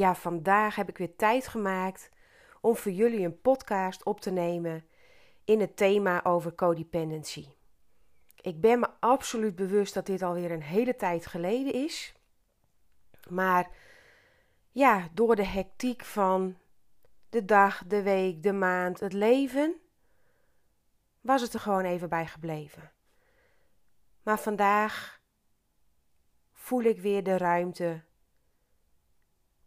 Ja, vandaag heb ik weer tijd gemaakt om voor jullie een podcast op te nemen in het thema over codependency. Ik ben me absoluut bewust dat dit alweer een hele tijd geleden is. Maar ja, door de hectiek van de dag, de week, de maand, het leven, was het er gewoon even bij gebleven. Maar vandaag voel ik weer de ruimte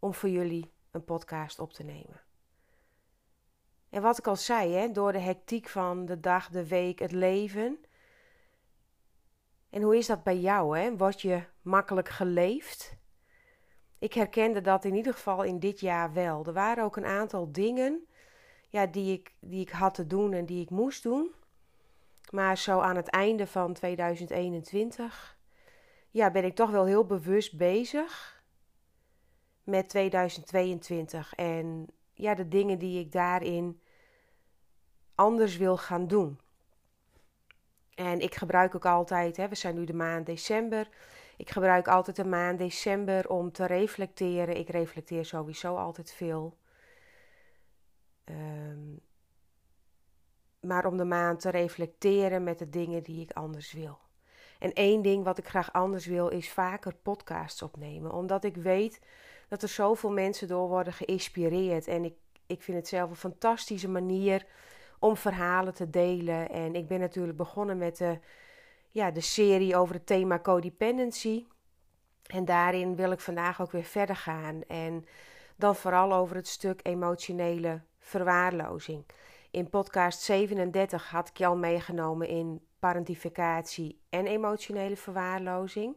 om voor jullie een podcast op te nemen. En wat ik al zei, hè, door de hectiek van de dag, de week, het leven. En hoe is dat bij jou? Hè? Word je makkelijk geleefd? Ik herkende dat in ieder geval in dit jaar wel. Er waren ook een aantal dingen ja, die, ik, die ik had te doen en die ik moest doen. Maar zo aan het einde van 2021 ja, ben ik toch wel heel bewust bezig met 2022 en ja, de dingen die ik daarin anders wil gaan doen. En ik gebruik ook altijd, hè, we zijn nu de maand december. Ik gebruik altijd de maand december om te reflecteren. Ik reflecteer sowieso altijd veel. Ehm, maar om de maand te reflecteren met de dingen die ik anders wil. En één ding wat ik graag anders wil is vaker podcasts opnemen. Omdat ik weet dat er zoveel mensen door worden geïnspireerd. En ik, ik vind het zelf een fantastische manier om verhalen te delen. En ik ben natuurlijk begonnen met de, ja, de serie over het thema codependency. En daarin wil ik vandaag ook weer verder gaan. En dan vooral over het stuk emotionele verwaarlozing. In podcast 37 had ik jou meegenomen in parentificatie en emotionele verwaarlozing.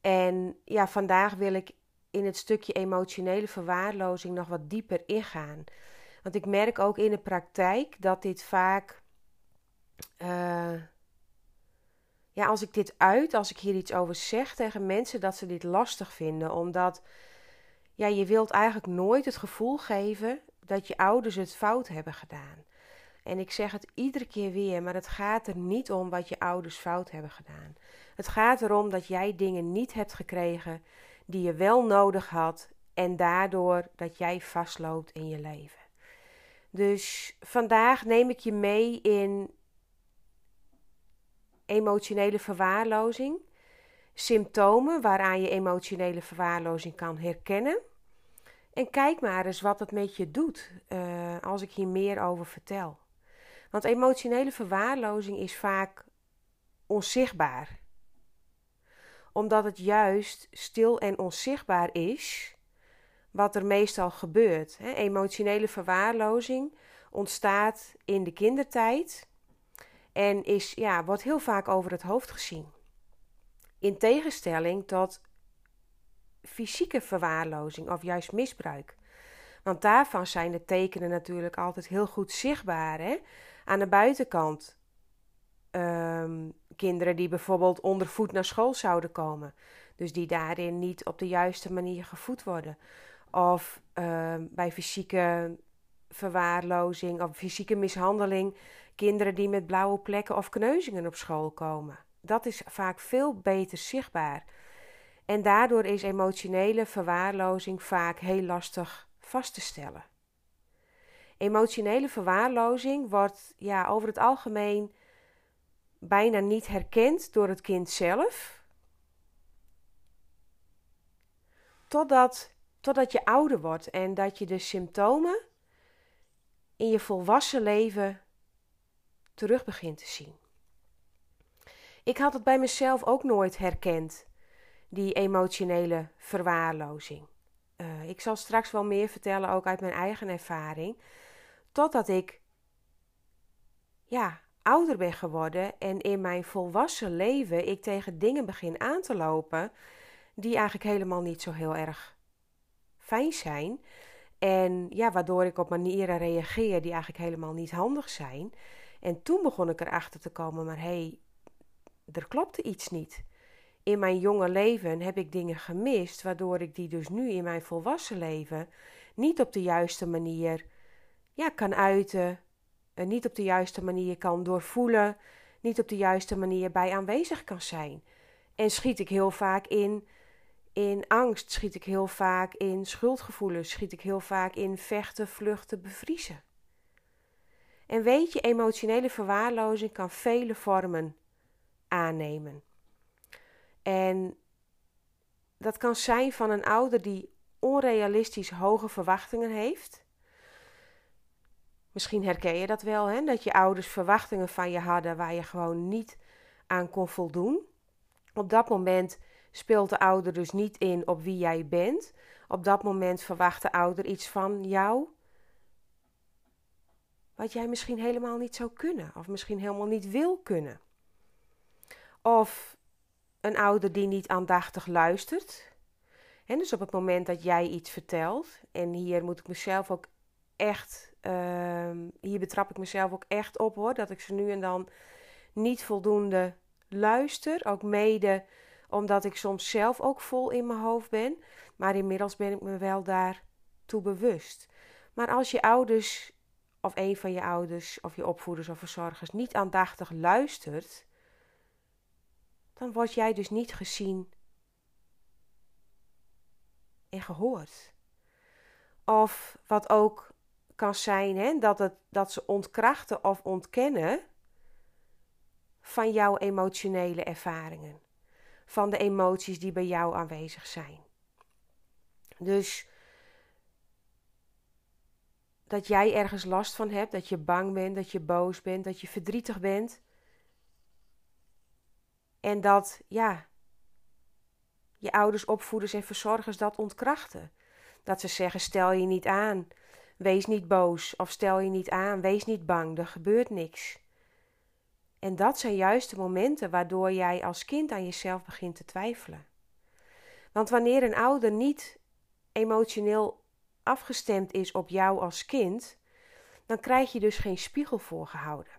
En ja, vandaag wil ik in het stukje emotionele verwaarlozing nog wat dieper ingaan. Want ik merk ook in de praktijk dat dit vaak. Uh, ja, als ik dit uit, als ik hier iets over zeg tegen mensen, dat ze dit lastig vinden. Omdat ja, je wilt eigenlijk nooit het gevoel geven dat je ouders het fout hebben gedaan. En ik zeg het iedere keer weer, maar het gaat er niet om wat je ouders fout hebben gedaan. Het gaat erom dat jij dingen niet hebt gekregen die je wel nodig had en daardoor dat jij vastloopt in je leven. Dus vandaag neem ik je mee in emotionele verwaarlozing, symptomen waaraan je emotionele verwaarlozing kan herkennen. En kijk maar eens wat het met je doet uh, als ik hier meer over vertel. Want emotionele verwaarlozing is vaak onzichtbaar omdat het juist stil en onzichtbaar is wat er meestal gebeurt. Emotionele verwaarlozing ontstaat in de kindertijd en is, ja, wordt heel vaak over het hoofd gezien. In tegenstelling tot fysieke verwaarlozing of juist misbruik. Want daarvan zijn de tekenen natuurlijk altijd heel goed zichtbaar. Hè? Aan de buitenkant um, kinderen die bijvoorbeeld onder voet naar school zouden komen. Dus die daarin niet op de juiste manier gevoed worden. Of ehm, bij fysieke verwaarlozing of fysieke mishandeling kinderen die met blauwe plekken of kneuzingen op school komen. Dat is vaak veel beter zichtbaar. En daardoor is emotionele verwaarlozing vaak heel lastig vast te stellen. Emotionele verwaarlozing wordt ja, over het algemeen bijna niet herkend door het kind zelf. Totdat, totdat je ouder wordt en dat je de symptomen in je volwassen leven terug begint te zien. Ik had het bij mezelf ook nooit herkend, die emotionele verwaarlozing. Uh, ik zal straks wel meer vertellen, ook uit mijn eigen ervaring. Totdat ik ja, ouder ben geworden en in mijn volwassen leven ik tegen dingen begin aan te lopen die eigenlijk helemaal niet zo heel erg fijn zijn. En ja, waardoor ik op manieren reageer die eigenlijk helemaal niet handig zijn. En toen begon ik erachter te komen, maar hé, hey, er klopte iets niet. In mijn jonge leven heb ik dingen gemist, waardoor ik die dus nu in mijn volwassen leven niet op de juiste manier ja, kan uiten, en niet op de juiste manier kan doorvoelen, niet op de juiste manier bij aanwezig kan zijn. En schiet ik heel vaak in, in angst, schiet ik heel vaak in schuldgevoelens, schiet ik heel vaak in vechten, vluchten, bevriezen. En weet je, emotionele verwaarlozing kan vele vormen aannemen. En dat kan zijn van een ouder die onrealistisch hoge verwachtingen heeft. Misschien herken je dat wel, hè? dat je ouders verwachtingen van je hadden waar je gewoon niet aan kon voldoen. Op dat moment speelt de ouder dus niet in op wie jij bent. Op dat moment verwacht de ouder iets van jou. Wat jij misschien helemaal niet zou kunnen, of misschien helemaal niet wil kunnen. Of een ouder die niet aandachtig luistert. En dus op het moment dat jij iets vertelt, en hier moet ik mezelf ook echt, uh, hier betrap ik mezelf ook echt op hoor, dat ik ze nu en dan niet voldoende luister. Ook mede omdat ik soms zelf ook vol in mijn hoofd ben. Maar inmiddels ben ik me wel daartoe bewust. Maar als je ouders, of een van je ouders, of je opvoeders of verzorgers niet aandachtig luistert, dan word jij dus niet gezien en gehoord. Of wat ook kan zijn, hè, dat, het, dat ze ontkrachten of ontkennen van jouw emotionele ervaringen. Van de emoties die bij jou aanwezig zijn. Dus dat jij ergens last van hebt, dat je bang bent, dat je boos bent, dat je verdrietig bent. En dat, ja, je ouders, opvoeders en verzorgers dat ontkrachten. Dat ze zeggen: stel je niet aan, wees niet boos, of stel je niet aan, wees niet bang, er gebeurt niks. En dat zijn juist de momenten waardoor jij als kind aan jezelf begint te twijfelen. Want wanneer een ouder niet emotioneel afgestemd is op jou als kind, dan krijg je dus geen spiegel voorgehouden.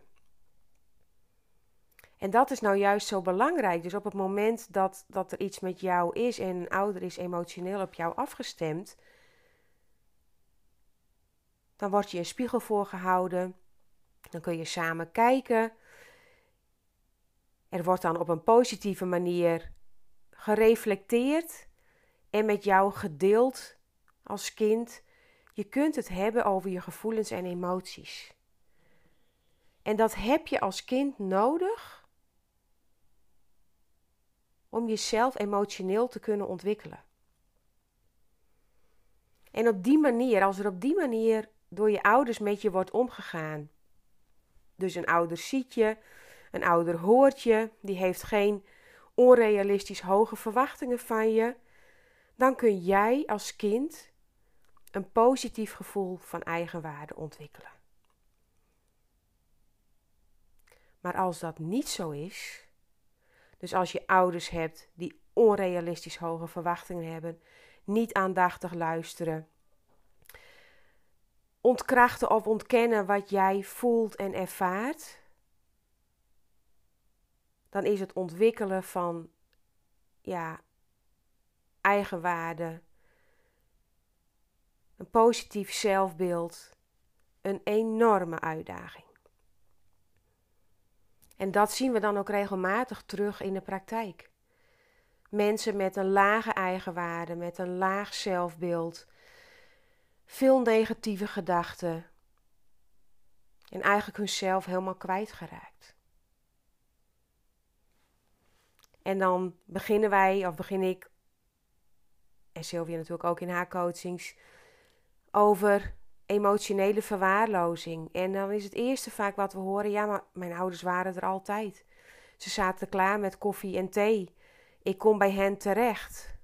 En dat is nou juist zo belangrijk. Dus op het moment dat, dat er iets met jou is en een ouder is emotioneel op jou afgestemd, dan wordt je een spiegel voorgehouden. Dan kun je samen kijken. Er wordt dan op een positieve manier gereflecteerd en met jou gedeeld als kind. Je kunt het hebben over je gevoelens en emoties. En dat heb je als kind nodig om jezelf emotioneel te kunnen ontwikkelen. En op die manier, als er op die manier door je ouders met je wordt omgegaan. Dus een ouder ziet je, een ouder hoort je, die heeft geen onrealistisch hoge verwachtingen van je. Dan kun jij als kind een positief gevoel van eigenwaarde ontwikkelen. Maar als dat niet zo is, dus als je ouders hebt die onrealistisch hoge verwachtingen hebben, niet aandachtig luisteren, ontkrachten of ontkennen wat jij voelt en ervaart, dan is het ontwikkelen van ja, eigenwaarde, een positief zelfbeeld, een enorme uitdaging. En dat zien we dan ook regelmatig terug in de praktijk. Mensen met een lage eigenwaarde, met een laag zelfbeeld, veel negatieve gedachten en eigenlijk hunzelf helemaal kwijtgeraakt. En dan beginnen wij, of begin ik, en Sylvia natuurlijk ook in haar coachings, over emotionele verwaarlozing. En dan is het eerste vaak wat we horen: ja, maar mijn ouders waren er altijd. Ze zaten klaar met koffie en thee. Ik kom bij hen terecht.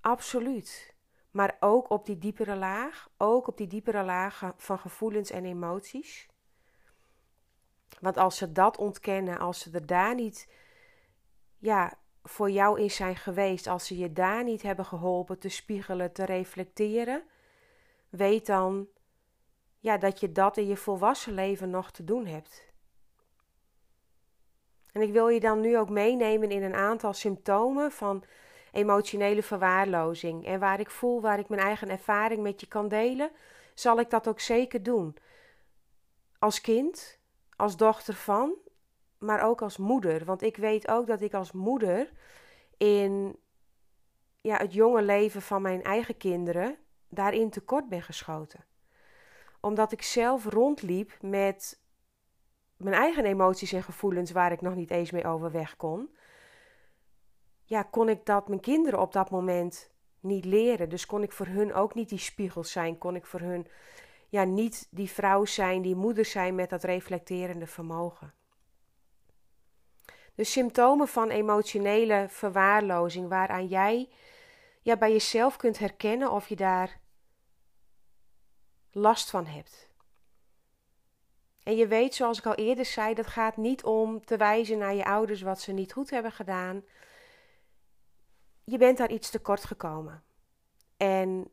Absoluut. Maar ook op die diepere laag, ook op die diepere laag van gevoelens en emoties. Want als ze dat ontkennen, als ze er daar niet ja, voor jou is zijn geweest, als ze je daar niet hebben geholpen te spiegelen, te reflecteren, weet dan ja, dat je dat in je volwassen leven nog te doen hebt. En ik wil je dan nu ook meenemen in een aantal symptomen van emotionele verwaarlozing. En waar ik voel, waar ik mijn eigen ervaring met je kan delen, zal ik dat ook zeker doen. Als kind, als dochter van, maar ook als moeder. Want ik weet ook dat ik als moeder in ja, het jonge leven van mijn eigen kinderen daarin tekort ben geschoten. Omdat ik zelf rondliep met mijn eigen emoties en gevoelens waar ik nog niet eens mee overweg kon. Ja, kon ik dat mijn kinderen op dat moment niet leren. Dus kon ik voor hun ook niet die spiegel zijn. Kon ik voor hun ja, niet die vrouw zijn, die moeder zijn met dat reflecterende vermogen. De symptomen van emotionele verwaarlozing, waaraan jij ja, bij jezelf kunt herkennen of je daar last van hebt. En je weet, zoals ik al eerder zei, dat gaat niet om te wijzen naar je ouders wat ze niet goed hebben gedaan. Je bent daar iets tekort gekomen. En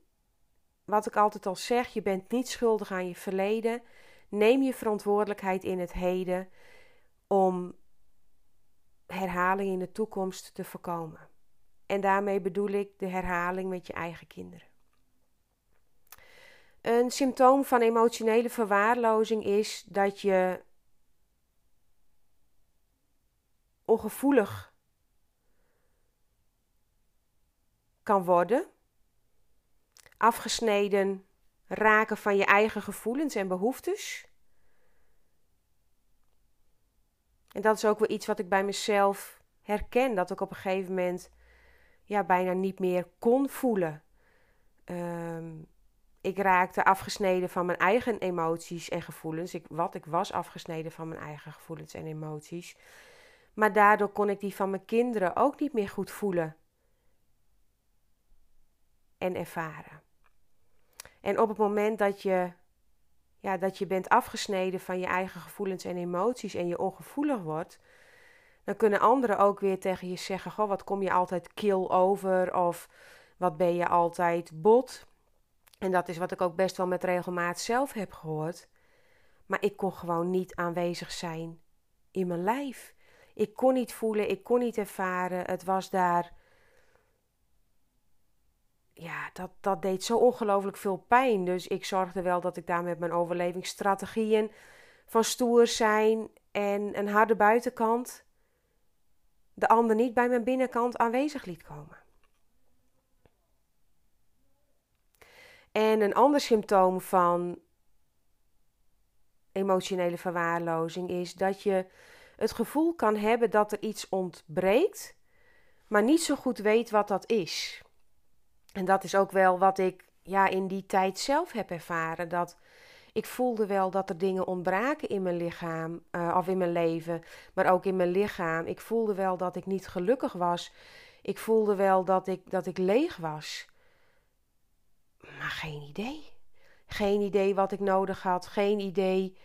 wat ik altijd al zeg, je bent niet schuldig aan je verleden. Neem je verantwoordelijkheid in het heden om herhaling in de toekomst te voorkomen. En daarmee bedoel ik de herhaling met je eigen kinderen. Een symptoom van emotionele verwaarlozing is dat je ongevoelig kan worden, afgesneden raken van je eigen gevoelens en behoeftes. En dat is ook wel iets wat ik bij mezelf herken, dat ik op een gegeven moment ja, bijna niet meer kon voelen. Um, ik raakte afgesneden van mijn eigen emoties en gevoelens. Ik, wat ik was afgesneden van mijn eigen gevoelens en emoties. Maar daardoor kon ik die van mijn kinderen ook niet meer goed voelen en ervaren. En op het moment dat je, ja, dat je bent afgesneden van je eigen gevoelens en emoties en je ongevoelig wordt, dan kunnen anderen ook weer tegen je zeggen: Goh, wat kom je altijd kil over? Of wat ben je altijd bot? En dat is wat ik ook best wel met regelmaat zelf heb gehoord. Maar ik kon gewoon niet aanwezig zijn in mijn lijf. Ik kon niet voelen, ik kon niet ervaren. Het was daar. Dat, dat deed zo ongelooflijk veel pijn. Dus ik zorgde wel dat ik daar met mijn overlevingsstrategieën van stoer zijn en een harde buitenkant de ander niet bij mijn binnenkant aanwezig liet komen. En een ander symptoom van emotionele verwaarlozing is dat je het gevoel kan hebben dat er iets ontbreekt, maar niet zo goed weet wat dat is. En dat is ook wel wat ik ja, in die tijd zelf heb ervaren. Dat ik voelde wel dat er dingen ontbraken in mijn lichaam uh, of in mijn leven, maar ook in mijn lichaam. Ik voelde wel dat ik niet gelukkig was. Ik voelde wel dat ik, dat ik leeg was. Maar geen idee. Geen idee wat ik nodig had. Geen idee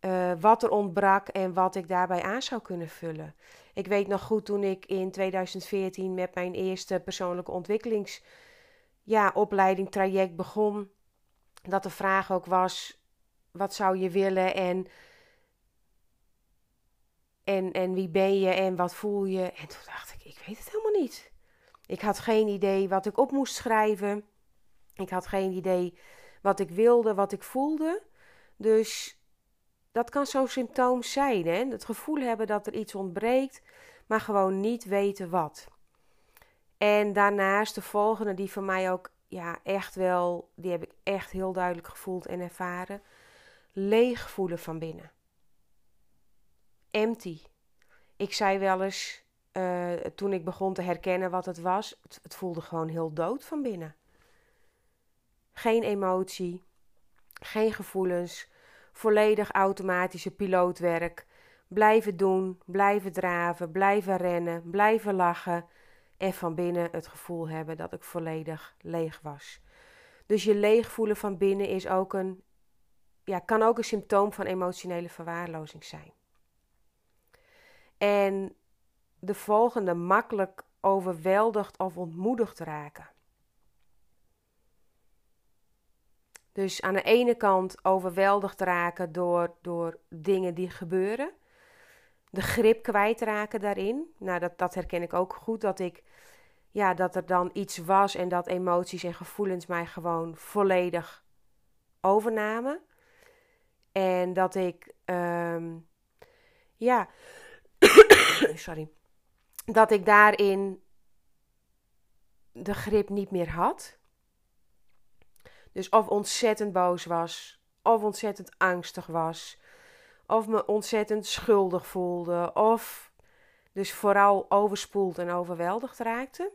uh, wat er ontbrak en wat ik daarbij aan zou kunnen vullen. Ik weet nog goed toen ik in 2014 met mijn eerste persoonlijke ontwikkelings ja, opleiding traject begon. Dat de vraag ook was: wat zou je willen en, en, en wie ben je en wat voel je? En toen dacht ik: ik weet het helemaal niet. Ik had geen idee wat ik op moest schrijven. Ik had geen idee wat ik wilde, wat ik voelde. Dus dat kan zo'n symptoom zijn. Hè? Het gevoel hebben dat er iets ontbreekt, maar gewoon niet weten wat. En daarnaast de volgende, die voor mij ook ja, echt wel, die heb ik echt heel duidelijk gevoeld en ervaren. Leeg voelen van binnen. Empty. Ik zei wel eens, uh, toen ik begon te herkennen wat het was, het, het voelde gewoon heel dood van binnen. Geen emotie, geen gevoelens, volledig automatische pilootwerk. Blijven doen, blijven draven, blijven rennen, blijven lachen en van binnen het gevoel hebben dat ik volledig leeg was. Dus je leeg voelen van binnen is ook een, ja, kan ook een symptoom van emotionele verwaarlozing zijn. En de volgende makkelijk overweldigd of ontmoedigd raken. Dus aan de ene kant overweldigd raken door, door dingen die gebeuren. De grip kwijtraken daarin. Nou, dat, dat herken ik ook goed. Dat, ik, ja, dat er dan iets was en dat emoties en gevoelens mij gewoon volledig overnamen. En dat ik, ehm, ja, sorry, dat ik daarin de grip niet meer had. Dus of ontzettend boos was, of ontzettend angstig was, of me ontzettend schuldig voelde, of dus vooral overspoeld en overweldigd raakte.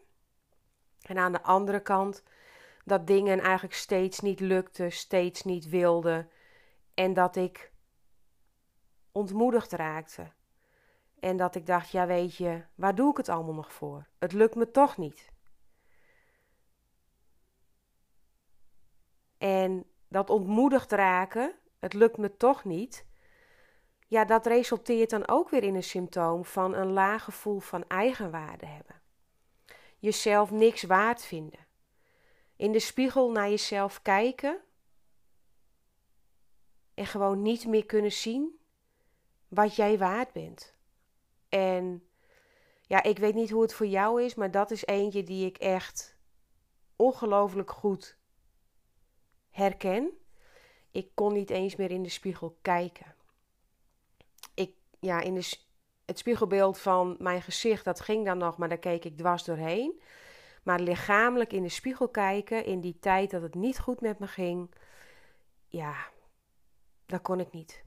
En aan de andere kant dat dingen eigenlijk steeds niet lukten, steeds niet wilden en dat ik ontmoedigd raakte. En dat ik dacht, ja weet je, waar doe ik het allemaal nog voor? Het lukt me toch niet. En dat ontmoedigd raken, het lukt me toch niet. Ja, dat resulteert dan ook weer in een symptoom van een laag gevoel van eigenwaarde hebben. Jezelf niks waard vinden. In de spiegel naar jezelf kijken en gewoon niet meer kunnen zien wat jij waard bent. En ja, ik weet niet hoe het voor jou is, maar dat is eentje die ik echt ongelooflijk goed herken. Ik kon niet eens meer in de spiegel kijken. Ik, ja, in de, het spiegelbeeld van mijn gezicht, dat ging dan nog, maar daar keek ik dwars doorheen. Maar lichamelijk in de spiegel kijken, in die tijd dat het niet goed met me ging, ja, dat kon ik niet.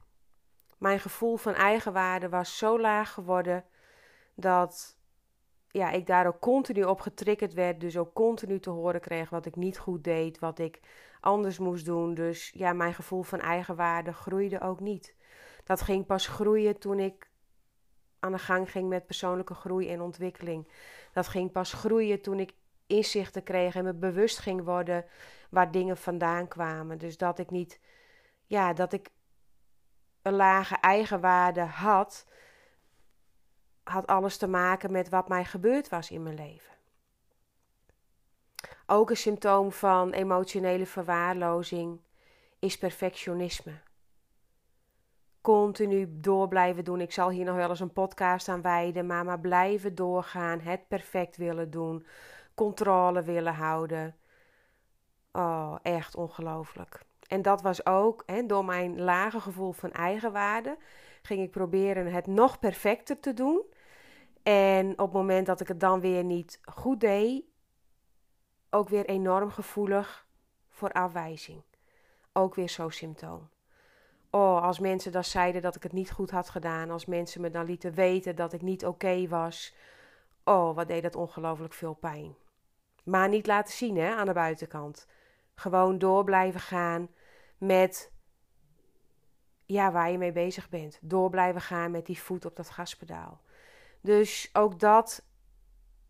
Mijn gevoel van eigenwaarde was zo laag geworden dat ja, ik daar ook continu op getriggerd werd. Dus ook continu te horen kreeg wat ik niet goed deed, wat ik anders moest doen. Dus ja, mijn gevoel van eigenwaarde groeide ook niet. Dat ging pas groeien toen ik aan de gang ging met persoonlijke groei en ontwikkeling. Dat ging pas groeien toen ik inzichten kreeg en me bewust ging worden waar dingen vandaan kwamen. Dus dat ik niet, ja, dat ik een lage eigenwaarde had, had alles te maken met wat mij gebeurd was in mijn leven. Ook een symptoom van emotionele verwaarlozing is perfectionisme. Continu door blijven doen. Ik zal hier nog wel eens een podcast aan wijden, maar maar blijven doorgaan, het perfect willen doen, controle willen houden. Oh, echt ongelooflijk. En dat was ook hè, door mijn lage gevoel van eigenwaarde. Ging ik proberen het nog perfecter te doen. En op het moment dat ik het dan weer niet goed deed, ook weer enorm gevoelig voor afwijzing. Ook weer zo'n symptoom. Oh, als mensen dan zeiden dat ik het niet goed had gedaan, als mensen me dan lieten weten dat ik niet oké was. Oh, wat deed dat ongelooflijk veel pijn. Maar niet laten zien hè, aan de buitenkant. Gewoon door blijven gaan met ja, waar je mee bezig bent. Door blijven gaan met die voet op dat gaspedaal. Dus ook dat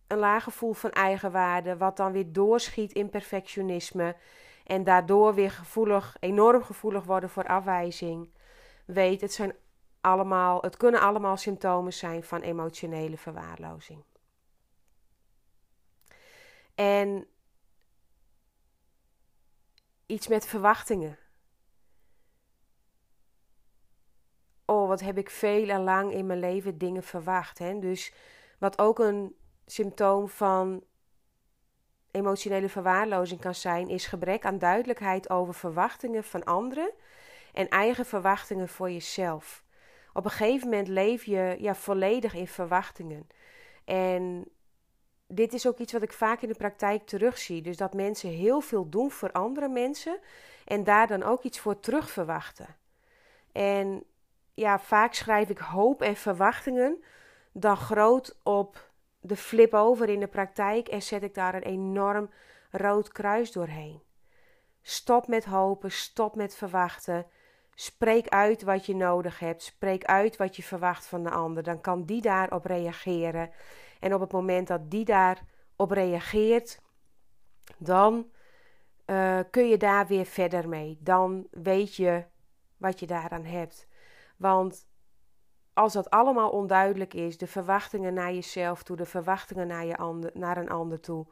een laag gevoel van eigenwaarde, wat dan weer doorschiet in perfectionisme en daardoor weer gevoelig, enorm gevoelig worden voor afwijzing. Weet, het zijn allemaal, het kunnen allemaal symptomen zijn van emotionele verwaarlozing. En iets met verwachtingen. Oh, wat heb ik veel en lang in mijn leven dingen verwacht. Hè? Dus wat ook een symptoom van emotionele verwaarlozing kan zijn, is gebrek aan duidelijkheid over verwachtingen van anderen en eigen verwachtingen voor jezelf. Op een gegeven moment leef je ja, volledig in verwachtingen. En dit is ook iets wat ik vaak in de praktijk terugzie. Dus dat mensen heel veel doen voor andere mensen en daar dan ook iets voor terug verwachten. En ja, vaak schrijf ik hoop en verwachtingen dan groot op de flip over in de praktijk en zet ik daar een enorm rood kruis doorheen. Stop met hopen, stop met verwachten. Spreek uit wat je nodig hebt. Spreek uit wat je verwacht van de ander. Dan kan die daarop reageren. En op het moment dat die daarop reageert, dan uh, kun je daar weer verder mee. Dan weet je wat je daaraan hebt. Want als dat allemaal onduidelijk is, de verwachtingen naar jezelf toe, de verwachtingen naar, je ander, naar een ander toe,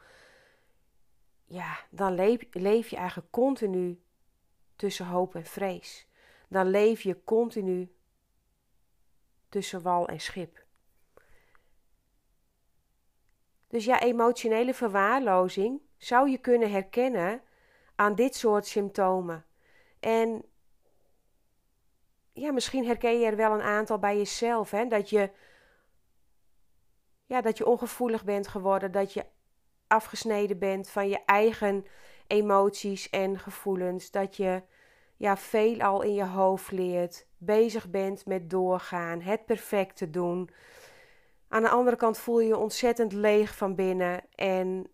ja, dan leef, leef je eigenlijk continu tussen hoop en vrees. Dan leef je continu tussen wal en schip. Dus ja, emotionele verwaarlozing zou je kunnen herkennen aan dit soort symptomen. En ja, misschien herken je er wel een aantal bij jezelf. Hè? Dat, je, ja, dat je ongevoelig bent geworden, dat je afgesneden bent van je eigen emoties en gevoelens. Dat je ja, veel al in je hoofd leert, bezig bent met doorgaan, het perfecte doen. Aan de andere kant voel je je ontzettend leeg van binnen en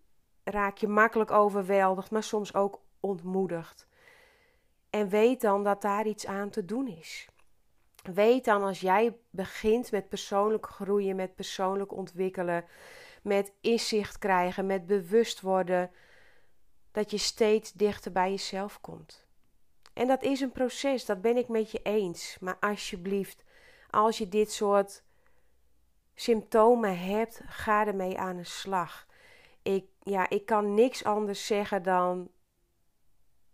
raak je makkelijk overweldigd, maar soms ook ontmoedigd. En weet dan dat daar iets aan te doen is. Weet dan als jij begint met persoonlijk groeien, met persoonlijk ontwikkelen, met inzicht krijgen, met bewust worden, dat je steeds dichter bij jezelf komt. En dat is een proces, dat ben ik met je eens. Maar alsjeblieft, als je dit soort symptomen hebt, ga ermee aan de slag. Ik, ja, ik kan niks anders zeggen dan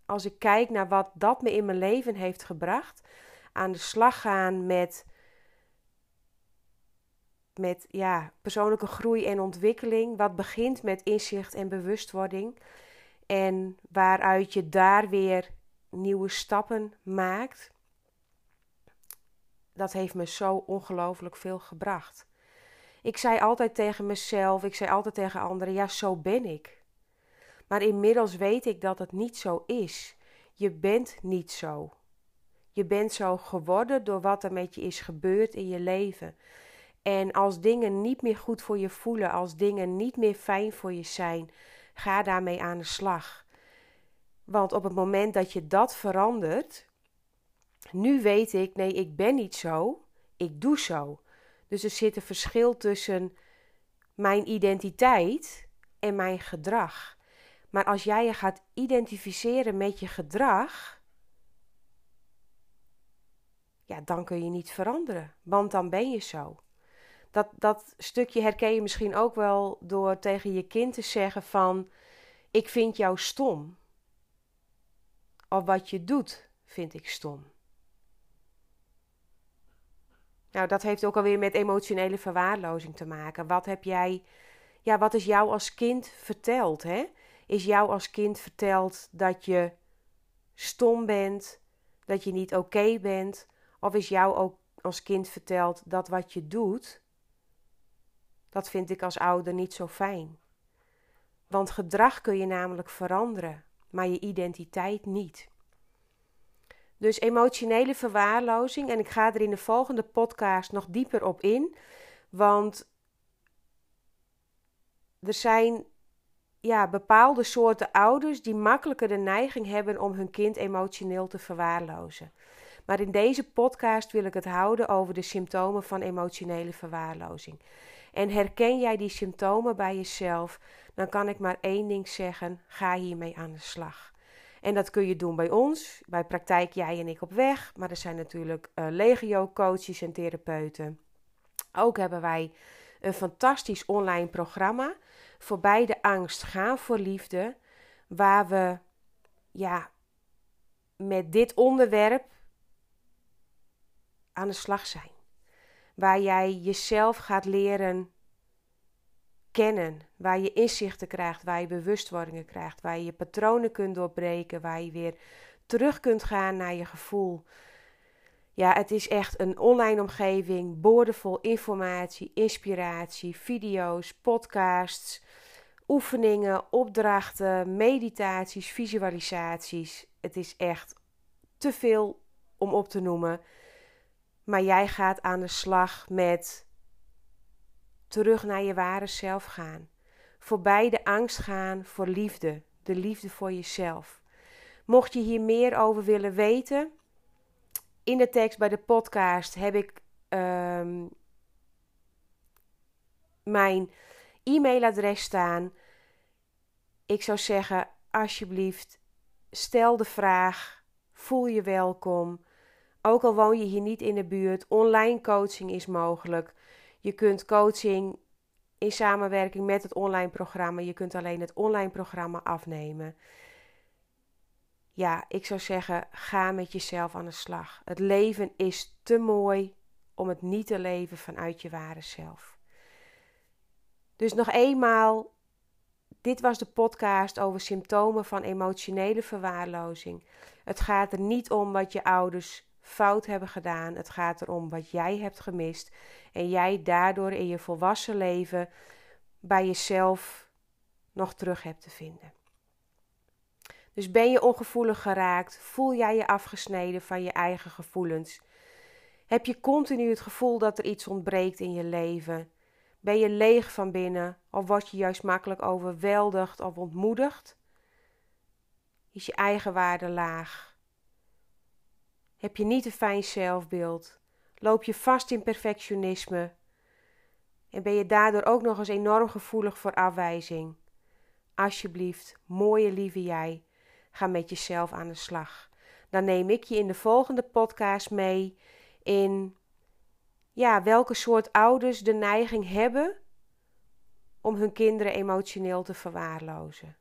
als ik kijk naar wat dat me in mijn leven heeft gebracht, aan de slag gaan met, met ja, persoonlijke groei en ontwikkeling, wat begint met inzicht en bewustwording. En waaruit je daar weer nieuwe stappen maakt. Dat heeft me zo ongelooflijk veel gebracht. Ik zei altijd tegen mezelf, ik zei altijd tegen anderen: ja, zo ben ik. Maar inmiddels weet ik dat het niet zo is. Je bent niet zo. Je bent zo geworden door wat er met je is gebeurd in je leven. En als dingen niet meer goed voor je voelen, als dingen niet meer fijn voor je zijn, ga daarmee aan de slag. Want op het moment dat je dat verandert, nu weet ik, nee, ik ben niet zo, ik doe zo. Dus er zit een verschil tussen mijn identiteit en mijn gedrag. Maar als jij je gaat identificeren met je gedrag, ja, dan kun je niet veranderen, want dan ben je zo. Dat, dat stukje herken je misschien ook wel door tegen je kind te zeggen van, ik vind jou stom. Of wat je doet, vind ik stom. Nou, dat heeft ook alweer met emotionele verwaarlozing te maken. Wat heb jij, ja, wat is jou als kind verteld? Hè? Is jou als kind verteld dat je stom bent, dat je niet oké bent? Of is jou ook als kind verteld dat wat je doet, dat vind ik als ouder niet zo fijn? Want gedrag kun je namelijk veranderen, maar je identiteit niet. Dus emotionele verwaarlozing, en ik ga er in de volgende podcast nog dieper op in, want er zijn ja, bepaalde soorten ouders die makkelijker de neiging hebben om hun kind emotioneel te verwaarlozen. Maar in deze podcast wil ik het houden over de symptomen van emotionele verwaarlozing. En herken jij die symptomen bij jezelf, dan kan ik maar één ding zeggen: ga hiermee aan de slag. En dat kun je doen bij ons, bij Praktijk Jij en Ik op Weg. Maar er zijn natuurlijk uh, legio-coaches en therapeuten. Ook hebben wij een fantastisch online programma. Voorbij de angst gaan voor liefde. Waar we ja, met dit onderwerp aan de slag zijn. Waar jij jezelf gaat leren kennen, waar je inzichten krijgt, waar je bewustwordingen krijgt, waar je je patronen kunt doorbreken, waar je weer terug kunt gaan naar je gevoel. Ja, het is echt een online omgeving, boordevol informatie, inspiratie, video's, podcasts, oefeningen, opdrachten, meditaties, visualisaties. Het is echt te veel om op te noemen. Maar jij gaat aan de slag met terug naar je ware zelf gaan. Voorbij de angst gaan voor liefde, de liefde voor jezelf. Mocht je hier meer over willen weten, in de tekst bij de podcast heb ik ehm, mijn e-mailadres staan. Ik zou zeggen, alsjeblieft, stel de vraag, voel je welkom. Ook al woon je hier niet in de buurt, online coaching is mogelijk. Je kunt coaching in samenwerking met het online programma. Je kunt alleen het online programma afnemen. Ja, ik zou zeggen, ga met jezelf aan de slag. Het leven is te mooi om het niet te leven vanuit je ware zelf. Dus nog eenmaal, dit was de podcast over symptomen van emotionele verwaarlozing. Het gaat er niet om wat je ouders fout hebben gedaan. Het gaat erom wat jij hebt gemist. En jij daardoor in je volwassen leven bij jezelf nog terug hebt te vinden. Dus ben je ongevoelig geraakt? Voel jij je afgesneden van je eigen gevoelens? Heb je continu het gevoel dat er iets ontbreekt in je leven? Ben je leeg van binnen of word je juist makkelijk overweldigd of ontmoedigd? Is je eigen waarde laag? Heb je niet een fijn zelfbeeld? Loop je vast in perfectionisme? En ben je daardoor ook nog eens enorm gevoelig voor afwijzing? Alsjeblieft, mooie lieve jij, ga met jezelf aan de slag. Dan neem ik je in de volgende podcast mee in ja, welke soort ouders de neiging hebben om hun kinderen emotioneel te verwaarlozen.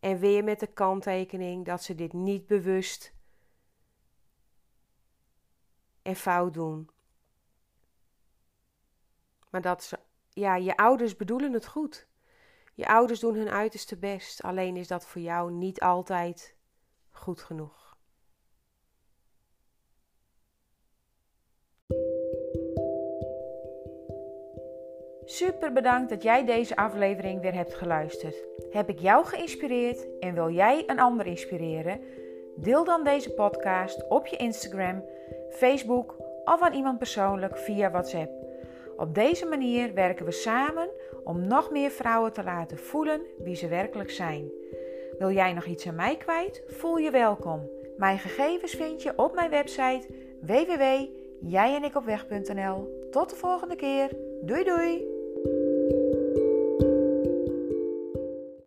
En weer met de kanttekening dat ze dit niet bewust en fout doen. Maar dat ze, ja, je ouders bedoelen het goed. Je ouders doen hun uiterste best, alleen is dat voor jou niet altijd goed genoeg. Super bedankt dat jij deze aflevering weer hebt geluisterd. Heb ik jou geïnspireerd en wil jij een ander inspireren? Deel dan deze podcast op je Instagram, Facebook of aan iemand persoonlijk via WhatsApp. Op deze manier werken we samen om nog meer vrouwen te laten voelen wie ze werkelijk zijn. Wil jij nog iets aan mij kwijt? Voel je welkom. Mijn gegevens vind je op mijn website www.jijenikopweg.nl. Tot de volgende keer. Doei doei!